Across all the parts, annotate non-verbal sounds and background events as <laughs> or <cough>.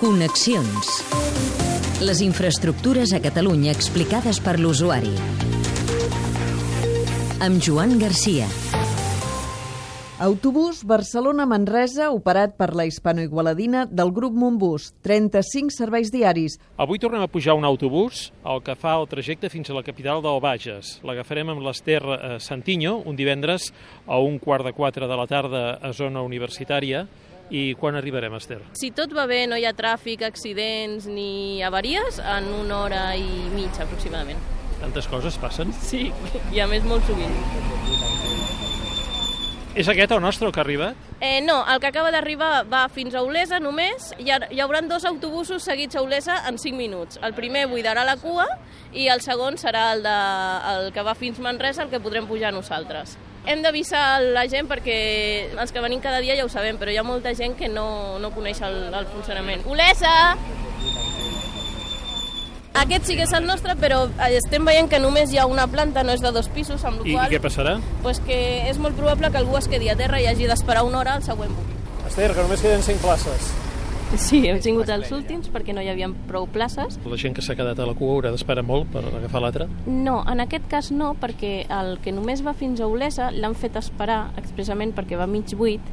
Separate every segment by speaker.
Speaker 1: Connexions. Les infraestructures a Catalunya explicades per l'usuari. Amb Joan Garcia.
Speaker 2: Autobús Barcelona-Manresa operat per la hispano-igualadina del grup Montbus. 35 serveis diaris.
Speaker 3: Avui tornem a pujar un autobús, el que fa el trajecte fins a la capital del Bages. L'agafarem amb l'Ester eh, Santinho un divendres a un quart de quatre de la tarda a zona universitària. I quan arribarem, Esther?
Speaker 4: Si tot va bé, no hi ha tràfic, accidents ni avaries, en una hora i mitja aproximadament.
Speaker 3: Tantes coses passen.
Speaker 4: Sí, i a més molt sovint.
Speaker 3: És aquest el nostre, el que ha arribat?
Speaker 4: Eh, no, el que acaba d'arribar va fins a Olesa només. Hi, ha, hi haurà dos autobusos seguits a Olesa en 5 minuts. El primer buidarà la cua i el segon serà el, de, el que va fins Manresa, el que podrem pujar nosaltres. Hem d'avisar la gent perquè els que venim cada dia ja ho sabem, però hi ha molta gent que no, no coneix el, el funcionament. Olesa! Aquest sí que és el nostre, però estem veient que només hi ha una planta, no és de dos pisos, amb la
Speaker 3: I què passarà?
Speaker 4: pues que és molt probable que algú es quedi a terra i hagi d'esperar una hora al següent bus.
Speaker 3: Esther, que només queden 5 places.
Speaker 4: Sí, hem tingut els últims perquè no hi havia prou places.
Speaker 3: La gent que s'ha quedat a la cua haurà d'esperar molt per agafar l'altre.
Speaker 4: No, en aquest cas no, perquè el que només va fins a Olesa l'han fet esperar expressament perquè va mig buit.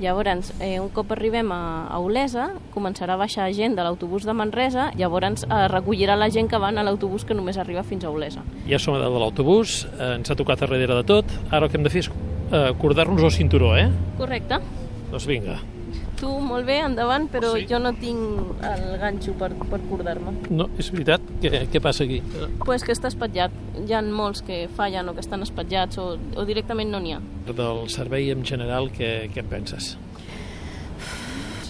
Speaker 4: Llavors, eh, un cop arribem a, a Olesa, començarà a baixar gent de l'autobús de Manresa, llavors eh, recollirà la gent que van a l'autobús que només arriba fins a Olesa.
Speaker 3: Ja som a dalt de l'autobús, eh, ens ha tocat a darrere de tot. Ara el que hem de fer és eh, acordar-nos el cinturó, eh?
Speaker 4: Correcte.
Speaker 3: Doncs vinga.
Speaker 4: Tu, molt bé, endavant, però
Speaker 3: Sí.
Speaker 4: jo no tinc el ganxo per, per cordar-me.
Speaker 3: No, és veritat? Què, què passa aquí?
Speaker 4: Pues que està espatllat. Hi ha molts que fallen o que estan espatllats o, o directament no n'hi ha.
Speaker 3: Del servei en general, què, què en penses?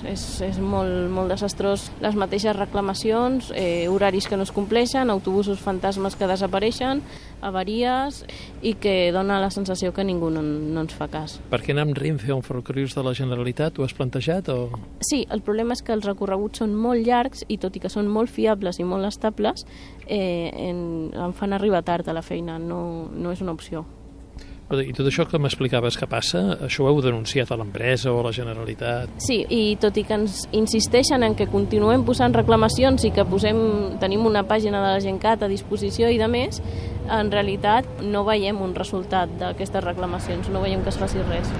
Speaker 4: És, és molt, molt desastrós. Les mateixes reclamacions, eh, horaris que no es compleixen, autobusos fantasmes que desapareixen, avaries i que dona la sensació que ningú no, no ens fa cas.
Speaker 3: Per què anar amb Renfe a un ferrocarrils de la Generalitat? Ho has plantejat? O...
Speaker 4: Sí, el problema és que els recorreguts són molt llargs i tot i que són molt fiables i molt estables, eh, en, em fan arribar tard a la feina, no, no és una opció.
Speaker 3: I tot això que m'explicaves que passa, això ho heu denunciat a l'empresa o a la Generalitat?
Speaker 4: Sí, i tot i que ens insisteixen en que continuem posant reclamacions i que posem, tenim una pàgina de la Gencat a disposició i de més, en realitat no veiem un resultat d'aquestes reclamacions, no veiem que es faci res.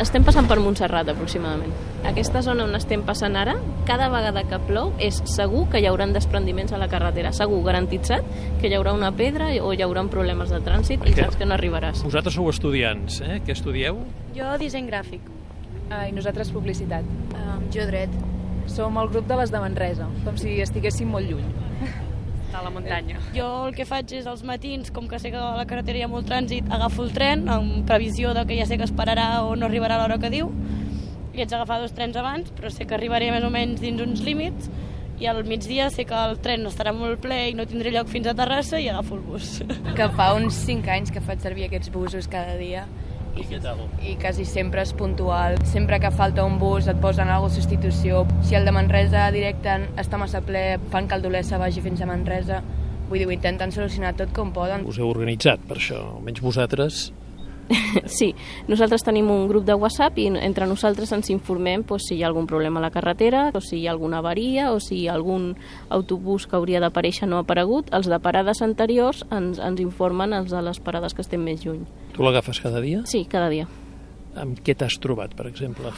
Speaker 4: Estem passant per Montserrat, aproximadament. Aquesta zona on estem passant ara, cada vegada que plou, és segur que hi haurà desprendiments a la carretera. Segur, garantitzat, que hi haurà una pedra o hi haurà problemes de trànsit i saps que no arribaràs.
Speaker 3: Vosaltres sou estudiants, eh? Què estudieu?
Speaker 5: Jo disseny gràfic.
Speaker 6: Ah, I nosaltres publicitat.
Speaker 5: Um, jo dret.
Speaker 6: Som el grup de les de Manresa, com si estiguéssim molt lluny.
Speaker 5: De la muntanya.
Speaker 7: Jo el que faig és als matins, com que sé que a la carretera hi ha molt trànsit, agafo el tren amb previsió de que ja sé que esperarà o no arribarà l'hora que diu i ets agafar dos trens abans, però sé que arribaré més o menys dins uns límits i al migdia sé que el tren estarà molt ple i no tindré lloc fins a Terrassa i agafo el bus.
Speaker 5: Que fa uns 5 anys que faig servir aquests busos cada dia
Speaker 3: I què tal?
Speaker 5: i quasi sempre és puntual. Sempre que falta un bus et posen alguna substitució. Si el de Manresa directe està massa ple, fan que el d'Olesa vagi fins a Manresa. Vull dir, ho intenten solucionar tot com poden.
Speaker 3: Us heu organitzat per això, almenys vosaltres. <laughs>
Speaker 4: Sí, nosaltres tenim un grup de WhatsApp i entre nosaltres ens informem doncs, si hi ha algun problema a la carretera, o si hi ha alguna avaria, o si hi ha algun autobús que hauria d'aparèixer no ha aparegut. Els de parades anteriors ens, ens informen els de les parades que estem més lluny.
Speaker 3: Tu l'agafes cada dia?
Speaker 4: Sí, cada dia.
Speaker 3: Amb què t'has trobat, per exemple?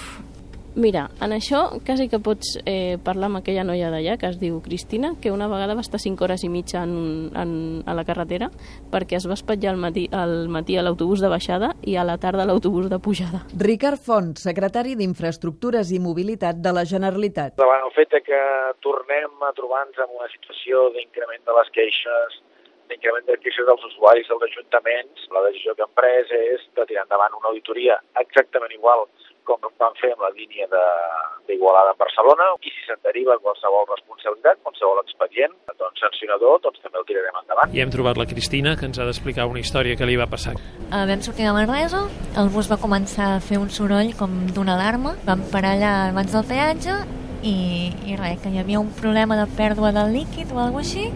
Speaker 4: Mira, en això quasi que pots eh, parlar amb aquella noia d'allà que es diu Cristina, que una vegada va estar 5 hores i mitja en, un- en, a la carretera perquè es va espatllar al matí, al matí a l'autobús de baixada i a la tarda a l'autobús de pujada.
Speaker 2: Ricard Font, secretari d'Infraestructures i Mobilitat de la Generalitat.
Speaker 8: davant el fet que tornem a trobar-nos en una situació d'increment de les queixes, d'increment de queixes dels usuaris dels ajuntaments, la decisió que hem pres és de tirar endavant una auditoria exactament igual com vam fer amb la línia de- d'Igualada en Barcelona, i si se'n deriva qualsevol responsabilitat, qualsevol expedient, doncs sancionador, doncs també el tirarem endavant.
Speaker 3: I hem trobat la Cristina, que ens ha d'explicar una història que li va passar.
Speaker 9: Uh, vam sortir de Manresa, el bus va començar a fer un soroll com d'una alarma, vam parar allà abans del peatge i, i res, que hi havia un problema de pèrdua del líquid o alguna així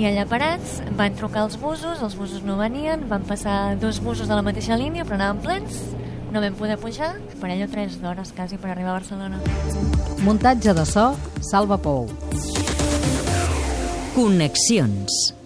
Speaker 9: i allà parats van trucar els busos, els busos no venien, van passar dos busos de la mateixa línia però anaven plens, no vam poder pujar, per allò 3 d'hores quasi per arribar a Barcelona.
Speaker 10: Muntatge de so, Salva Pou.
Speaker 1: Connexions.